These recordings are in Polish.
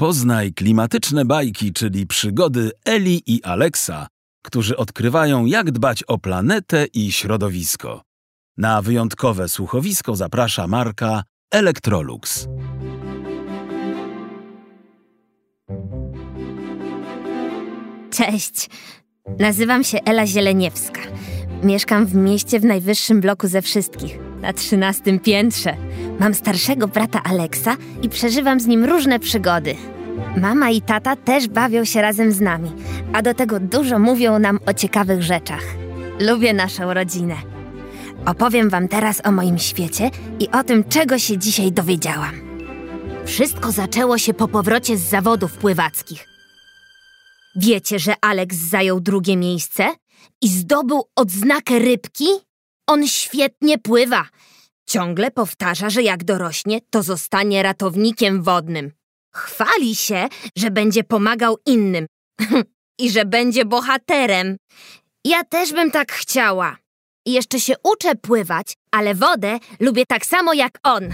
Poznaj klimatyczne bajki, czyli przygody Eli i Aleksa, którzy odkrywają, jak dbać o planetę i środowisko. Na wyjątkowe słuchowisko zaprasza marka Electrolux. Cześć, nazywam się Ela Zieleniewska. Mieszkam w mieście w najwyższym bloku ze wszystkich, na trzynastym piętrze. Mam starszego brata Aleksa i przeżywam z nim różne przygody. Mama i tata też bawią się razem z nami, a do tego dużo mówią nam o ciekawych rzeczach. Lubię naszą rodzinę. Opowiem Wam teraz o moim świecie i o tym, czego się dzisiaj dowiedziałam. Wszystko zaczęło się po powrocie z zawodów pływackich. Wiecie, że Alex zajął drugie miejsce i zdobył odznakę rybki? On świetnie pływa. Ciągle powtarza, że jak dorośnie, to zostanie ratownikiem wodnym. Chwali się, że będzie pomagał innym i że będzie bohaterem. Ja też bym tak chciała. I jeszcze się uczę pływać, ale wodę lubię tak samo jak on.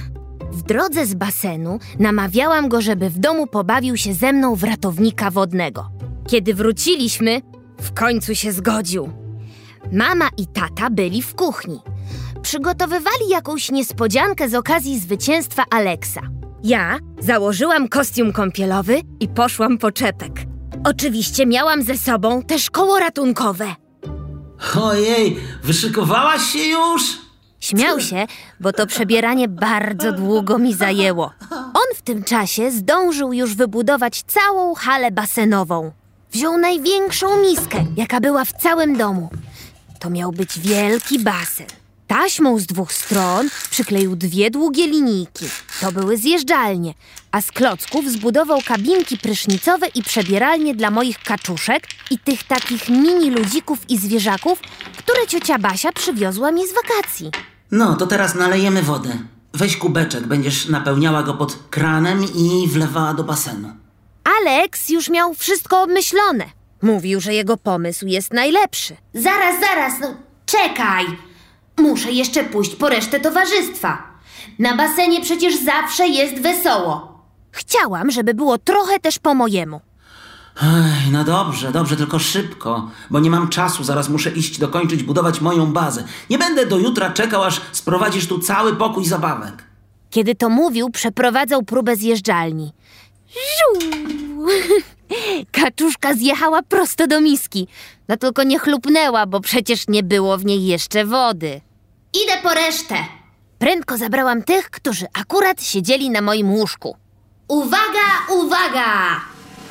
W drodze z basenu namawiałam go, żeby w domu pobawił się ze mną w ratownika wodnego. Kiedy wróciliśmy, w końcu się zgodził. Mama i tata byli w kuchni. Przygotowywali jakąś niespodziankę z okazji zwycięstwa Aleksa. Ja założyłam kostium kąpielowy i poszłam po czepek. Oczywiście miałam ze sobą też koło ratunkowe. Ojej, wyszykowałaś się już? Śmiał się, bo to przebieranie bardzo długo mi zajęło. On w tym czasie zdążył już wybudować całą halę basenową. Wziął największą miskę, jaka była w całym domu. To miał być wielki basen. Taśmą z dwóch stron przykleił dwie długie linijki. To były zjeżdżalnie, a z klocków zbudował kabinki prysznicowe i przebieralnie dla moich kaczuszek i tych takich mini ludzików i zwierzaków, które ciocia Basia przywiozła mi z wakacji. No, to teraz nalejemy wodę. Weź kubeczek, będziesz napełniała go pod kranem i wlewała do basenu. Alex już miał wszystko obmyślone. Mówił, że jego pomysł jest najlepszy. Zaraz, zaraz, no czekaj. Muszę jeszcze pójść po resztę towarzystwa. Na basenie przecież zawsze jest wesoło. Chciałam, żeby było trochę też po mojemu. Ej, no dobrze, dobrze, tylko szybko, bo nie mam czasu, zaraz muszę iść dokończyć budować moją bazę. Nie będę do jutra czekał, aż sprowadzisz tu cały pokój zabawek. Kiedy to mówił, przeprowadzał próbę zjeżdżalni. Żu! Kaczuszka zjechała prosto do miski. No tylko nie chlupnęła, bo przecież nie było w niej jeszcze wody. Idę po resztę. Prędko zabrałam tych, którzy akurat siedzieli na moim łóżku. Uwaga, uwaga!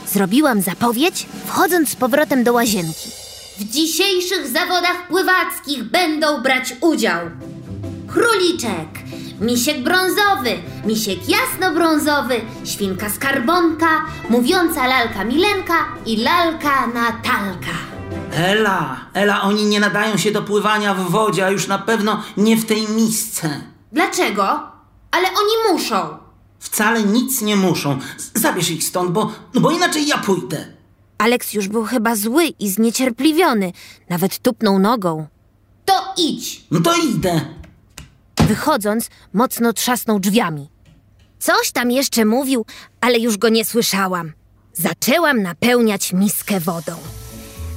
Zrobiłam zapowiedź, wchodząc z powrotem do łazienki. W dzisiejszych zawodach pływackich będą brać udział króliczek, misiek brązowy, misiek jasnobrązowy, świnka skarbonka, mówiąca lalka Milenka i lalka Natalka. Ela, Ela, oni nie nadają się do pływania w wodzie, a już na pewno nie w tej misce. Dlaczego? Ale oni muszą. Wcale nic nie muszą. Zabierz ich stąd, bo, no bo inaczej ja pójdę. Alex już był chyba zły i zniecierpliwiony. Nawet tupnął nogą. To idź. No to idę. Wychodząc, mocno trzasnął drzwiami. Coś tam jeszcze mówił, ale już go nie słyszałam. Zaczęłam napełniać miskę wodą.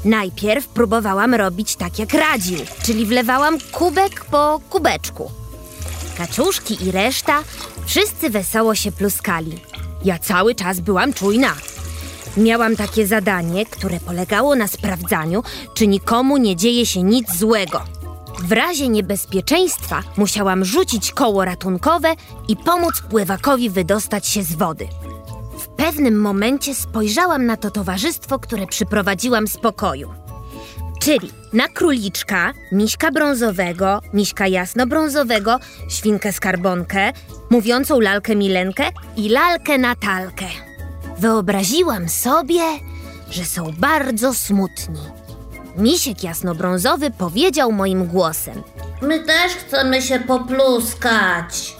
Najpierw próbowałam robić tak jak radził, czyli wlewałam kubek po kubeczku. Kaczuszki i reszta, wszyscy wesoło się pluskali. Ja cały czas byłam czujna. Miałam takie zadanie, które polegało na sprawdzaniu, czy nikomu nie dzieje się nic złego. W razie niebezpieczeństwa musiałam rzucić koło ratunkowe i pomóc pływakowi wydostać się z wody. W pewnym momencie spojrzałam na to towarzystwo, które przyprowadziłam z pokoju. Czyli na króliczka, miśka brązowego, miśka jasnobrązowego, świnkę skarbonkę, mówiącą lalkę Milenkę i lalkę Natalkę. Wyobraziłam sobie, że są bardzo smutni. Misiek jasnobrązowy powiedział moim głosem. My też chcemy się popluskać.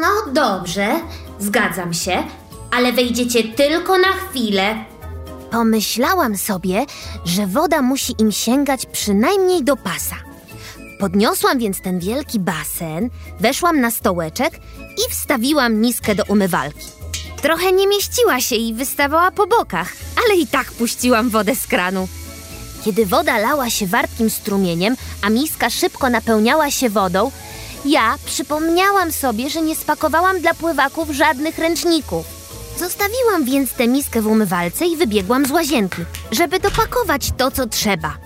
No dobrze, zgadzam się, ale wejdziecie tylko na chwilę. Pomyślałam sobie, że woda musi im sięgać przynajmniej do pasa. Podniosłam więc ten wielki basen, weszłam na stołeczek i wstawiłam miskę do umywalki. Trochę nie mieściła się i wystawała po bokach, ale i tak puściłam wodę z kranu. Kiedy woda lała się wartkim strumieniem, a miska szybko napełniała się wodą, ja przypomniałam sobie, że nie spakowałam dla pływaków żadnych ręczników. Zostawiłam więc tę miskę w umywalce i wybiegłam z łazienki, żeby dopakować to, co trzeba.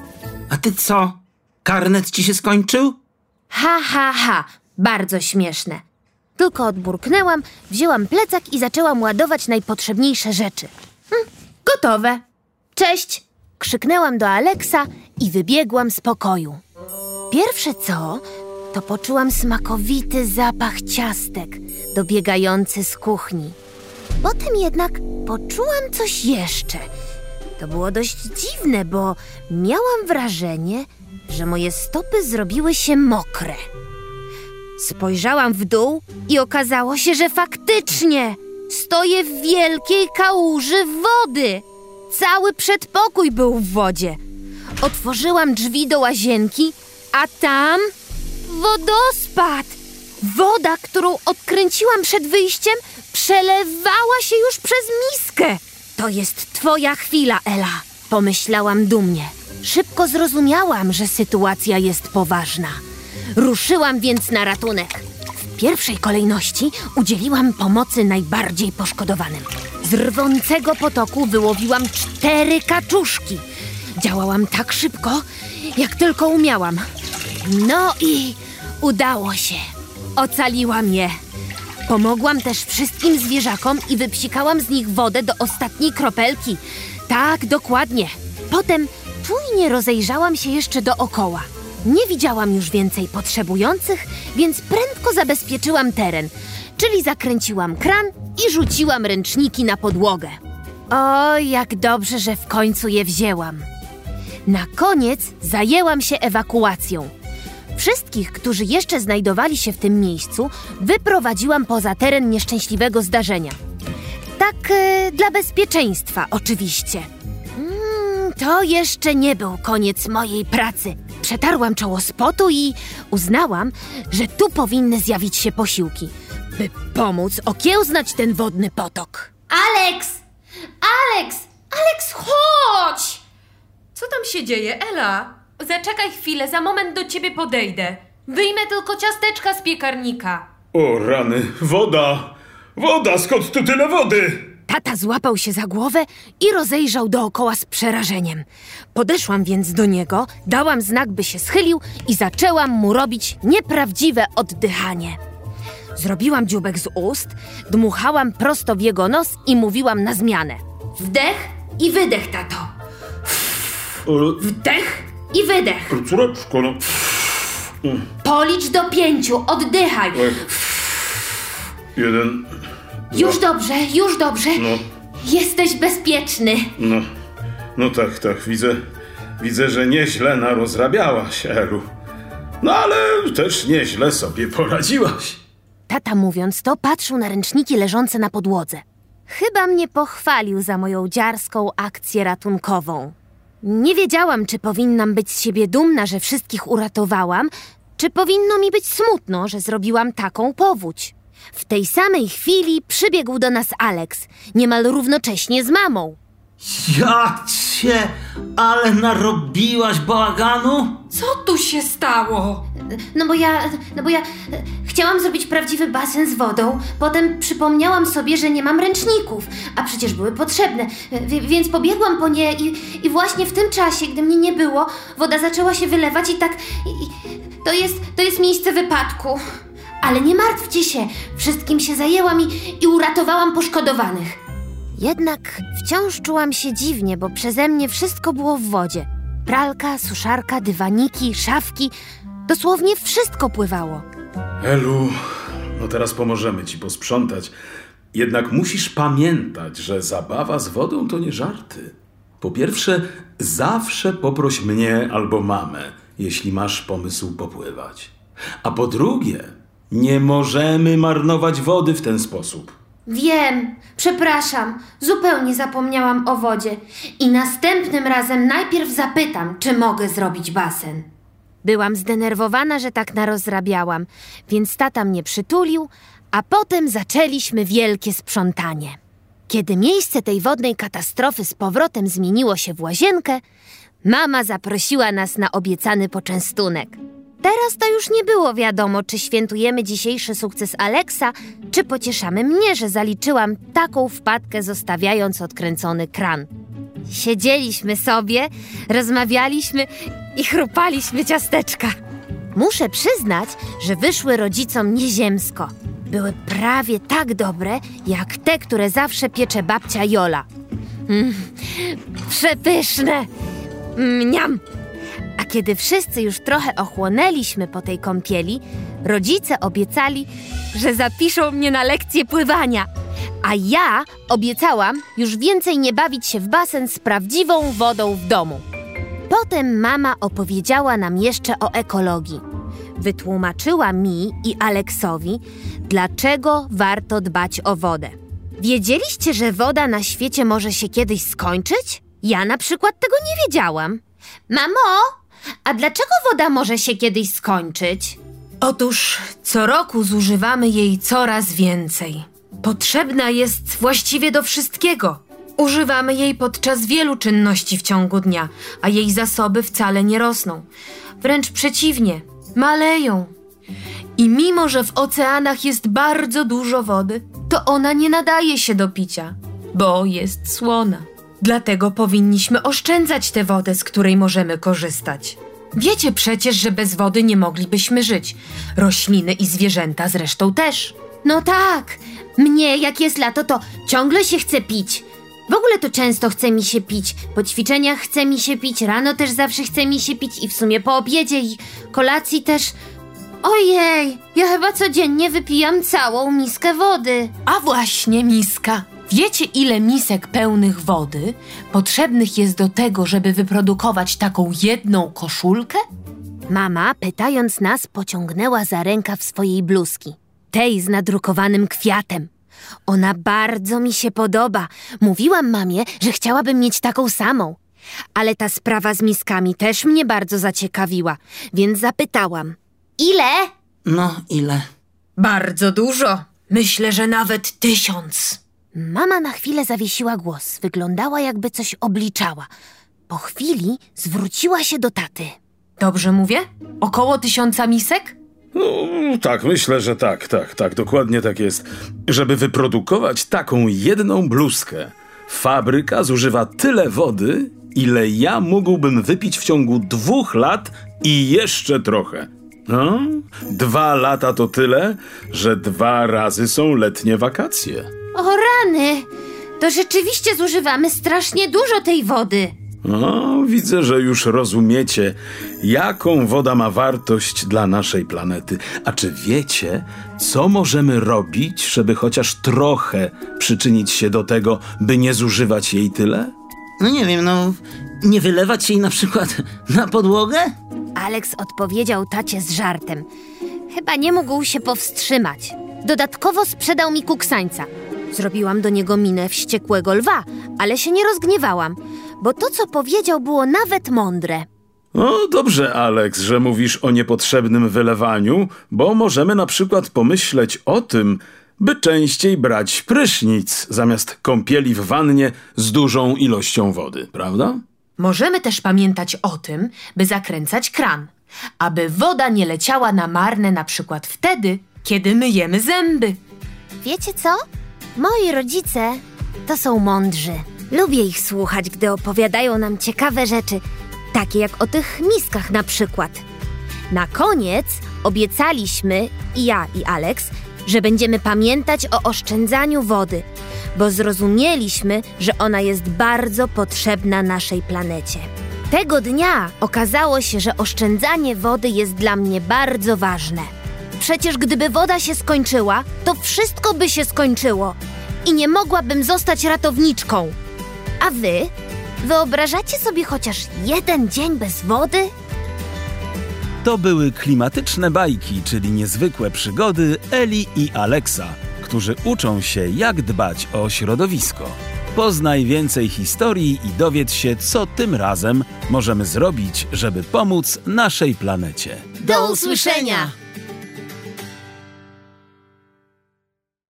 A ty co? Karnet ci się skończył? Ha, ha, ha, bardzo śmieszne. Tylko odburknęłam, wzięłam plecak i zaczęłam ładować najpotrzebniejsze rzeczy. Hm, gotowe. Cześć! Krzyknęłam do Aleksa i wybiegłam z pokoju. Pierwsze co, to poczułam smakowity zapach ciastek dobiegający z kuchni. Potem jednak poczułam coś jeszcze. To było dość dziwne, bo miałam wrażenie, że moje stopy zrobiły się mokre. Spojrzałam w dół i okazało się, że faktycznie stoję w wielkiej kałuży wody. Cały przedpokój był w wodzie. Otworzyłam drzwi do łazienki, a tam wodospad. Woda, którą odkręciłam przed wyjściem, przelewała się już przez miskę. To jest twoja chwila, Ela, pomyślałam dumnie. Szybko zrozumiałam, że sytuacja jest poważna. Ruszyłam więc na ratunek. W pierwszej kolejności udzieliłam pomocy najbardziej poszkodowanym. Z rwącego potoku wyłowiłam cztery kaczuszki. Działałam tak szybko, jak tylko umiałam. No i udało się. Ocaliłam je. Pomogłam też wszystkim zwierzakom i wypsikałam z nich wodę do ostatniej kropelki. Tak, dokładnie. Potem czujnie rozejrzałam się jeszcze dookoła. Nie widziałam już więcej potrzebujących, więc prędko zabezpieczyłam teren, czyli zakręciłam kran i rzuciłam ręczniki na podłogę. O, jak dobrze, że w końcu je wzięłam. Na koniec zajęłam się ewakuacją. Wszystkich, którzy jeszcze znajdowali się w tym miejscu, wyprowadziłam poza teren nieszczęśliwego zdarzenia. Tak e, dla bezpieczeństwa, oczywiście. Mm, to jeszcze nie był koniec mojej pracy. Przetarłam czoło z potu i uznałam, że tu powinny zjawić się posiłki, by pomóc okiełznać ten wodny potok. Alex! Alex! Alex, chodź! Co tam się dzieje, Ela? Zaczekaj chwilę, za moment do ciebie podejdę. Wyjmę tylko ciasteczka z piekarnika. O rany, woda! Woda, skąd tu tyle wody? Tata złapał się za głowę i rozejrzał dookoła z przerażeniem. Podeszłam więc do niego, dałam znak, by się schylił i zaczęłam mu robić nieprawdziwe oddychanie. Zrobiłam dziubek z ust, dmuchałam prosto w jego nos i mówiłam na zmianę. Wdech i wydech, tato. Wdech i wydech. córeczko, no. Policz do pięciu, oddychaj. Jeden, Już dobrze, już dobrze. no, Jesteś bezpieczny. no. No tak, tak, widzę. Widzę, że nieźle narozrabiałaś, Elu. No ale też nieźle sobie poradziłaś. Tata mówiąc to, patrzył na ręczniki leżące na podłodze. Chyba mnie pochwalił za moją dziarską akcję ratunkową. Nie wiedziałam, czy powinnam być z siebie dumna, że wszystkich uratowałam, czy powinno mi być smutno, że zrobiłam taką powódź. W tej samej chwili przybiegł do nas Alex, niemal równocześnie z mamą. Ja cię, ale narobiłaś bałaganu? Co tu się stało? No bo ja, no bo ja chciałam zrobić prawdziwy basen z wodą, potem przypomniałam sobie, że nie mam ręczników, a przecież były potrzebne, wi- więc pobiegłam po nie i, i właśnie w tym czasie, gdy mnie nie było, woda zaczęła się wylewać i tak, i, i, to jest, to jest miejsce wypadku. Ale nie martwcie się, wszystkim się zajęłam i, i uratowałam poszkodowanych. Jednak wciąż czułam się dziwnie, bo przeze mnie wszystko było w wodzie. Pralka, suszarka, dywaniki, szafki. Dosłownie wszystko pływało. Elu, no teraz pomożemy ci posprzątać. Jednak musisz pamiętać, że zabawa z wodą to nie żarty. Po pierwsze, zawsze poproś mnie albo mamę, jeśli masz pomysł popływać. A po drugie, nie możemy marnować wody w ten sposób. Wiem, przepraszam, zupełnie zapomniałam o wodzie i następnym razem najpierw zapytam, czy mogę zrobić basen. Byłam zdenerwowana, że tak narozrabiałam, więc tata mnie przytulił, a potem zaczęliśmy wielkie sprzątanie. Kiedy miejsce tej wodnej katastrofy z powrotem zmieniło się w łazienkę, mama zaprosiła nas na obiecany poczęstunek. Teraz to już nie było wiadomo, czy świętujemy dzisiejszy sukces Aleksa, czy pocieszamy mnie, że zaliczyłam taką wpadkę, zostawiając odkręcony kran. Siedzieliśmy sobie, rozmawialiśmy i chrupaliśmy ciasteczka. Muszę przyznać, że wyszły rodzicom nieziemsko. Były prawie tak dobre, jak te, które zawsze piecze babcia Jola. Mm, przepyszne! Mniam! Kiedy wszyscy już trochę ochłonęliśmy po tej kąpieli, rodzice obiecali, że zapiszą mnie na lekcję pływania. A ja obiecałam już więcej nie bawić się w basen z prawdziwą wodą w domu. Potem mama opowiedziała nam jeszcze o ekologii. Wytłumaczyła mi i Aleksowi, dlaczego warto dbać o wodę. Wiedzieliście, że woda na świecie może się kiedyś skończyć? Ja na przykład tego nie wiedziałam. Mamo, a dlaczego woda może się kiedyś skończyć? Otóż co roku zużywamy jej coraz więcej. Potrzebna jest właściwie do wszystkiego. Używamy jej podczas wielu czynności w ciągu dnia, a jej zasoby wcale nie rosną. Wręcz przeciwnie, maleją. I mimo, że w oceanach jest bardzo dużo wody, to ona nie nadaje się do picia, bo jest słona. Dlatego powinniśmy oszczędzać tę wodę, z której możemy korzystać. Wiecie przecież, że bez wody nie moglibyśmy żyć. Rośliny i zwierzęta zresztą też. No tak, mnie jak jest lato, to ciągle się chce pić. W ogóle to często chce mi się pić. Po ćwiczeniach chce mi się pić, rano też zawsze chce mi się pić i w sumie po obiedzie i kolacji też. Ojej, ja chyba codziennie wypijam całą miskę wody. A właśnie miska. Wiecie, ile misek pełnych wody potrzebnych jest do tego, żeby wyprodukować taką jedną koszulkę? Mama, pytając nas, pociągnęła za rękaw swojej bluzki. Tej z nadrukowanym kwiatem. Ona bardzo mi się podoba. Mówiłam mamie, że chciałabym mieć taką samą. Ale ta sprawa z miskami też mnie bardzo zaciekawiła, więc zapytałam. Ile? No, ile? Bardzo dużo. Myślę, że nawet tysiąc. Mama na chwilę zawiesiła głos. Wyglądała, jakby coś obliczała. Po chwili zwróciła się do taty. Dobrze mówię? Około tysiąca misek? No, tak, myślę, że tak, tak, tak, dokładnie tak jest. Żeby wyprodukować taką jedną bluzkę, fabryka zużywa tyle wody, ile ja mógłbym wypić w ciągu dwóch lat i jeszcze trochę. No, dwa lata to tyle, że dwa razy są letnie wakacje. O rany! To rzeczywiście zużywamy strasznie dużo tej wody. No, widzę, że już rozumiecie, jaką woda ma wartość dla naszej planety. A czy wiecie, co możemy robić, żeby chociaż trochę przyczynić się do tego, by nie zużywać jej tyle? No nie wiem, no nie wylewać jej na przykład na podłogę? Alex odpowiedział tacie z żartem. Chyba nie mógł się powstrzymać. Dodatkowo sprzedał mi kuksańca. Zrobiłam do niego minę wściekłego lwa, ale się nie rozgniewałam, bo to, co powiedział, było nawet mądre. No dobrze, Alex, że mówisz o niepotrzebnym wylewaniu, bo możemy na przykład pomyśleć o tym, by częściej brać prysznic zamiast kąpieli w wannie z dużą ilością wody, prawda? Możemy też pamiętać o tym, by zakręcać kran, aby woda nie leciała na marne na przykład wtedy, kiedy myjemy zęby. Wiecie co? Moi rodzice to są mądrzy. Lubię ich słuchać, gdy opowiadają nam ciekawe rzeczy, takie jak o tych miskach na przykład. Na koniec obiecaliśmy, i ja, i Alex, że będziemy pamiętać o oszczędzaniu wody, bo zrozumieliśmy, że ona jest bardzo potrzebna naszej planecie. Tego dnia okazało się, że oszczędzanie wody jest dla mnie bardzo ważne. Przecież gdyby woda się skończyła, to wszystko by się skończyło i nie mogłabym zostać ratowniczką. A wy? Wyobrażacie sobie chociaż jeden dzień bez wody? To były klimatyczne bajki, czyli niezwykłe przygody Eli i Aleksa, którzy uczą się, jak dbać o środowisko. Poznaj więcej historii i dowiedz się, co tym razem możemy zrobić, żeby pomóc naszej planecie. Do usłyszenia!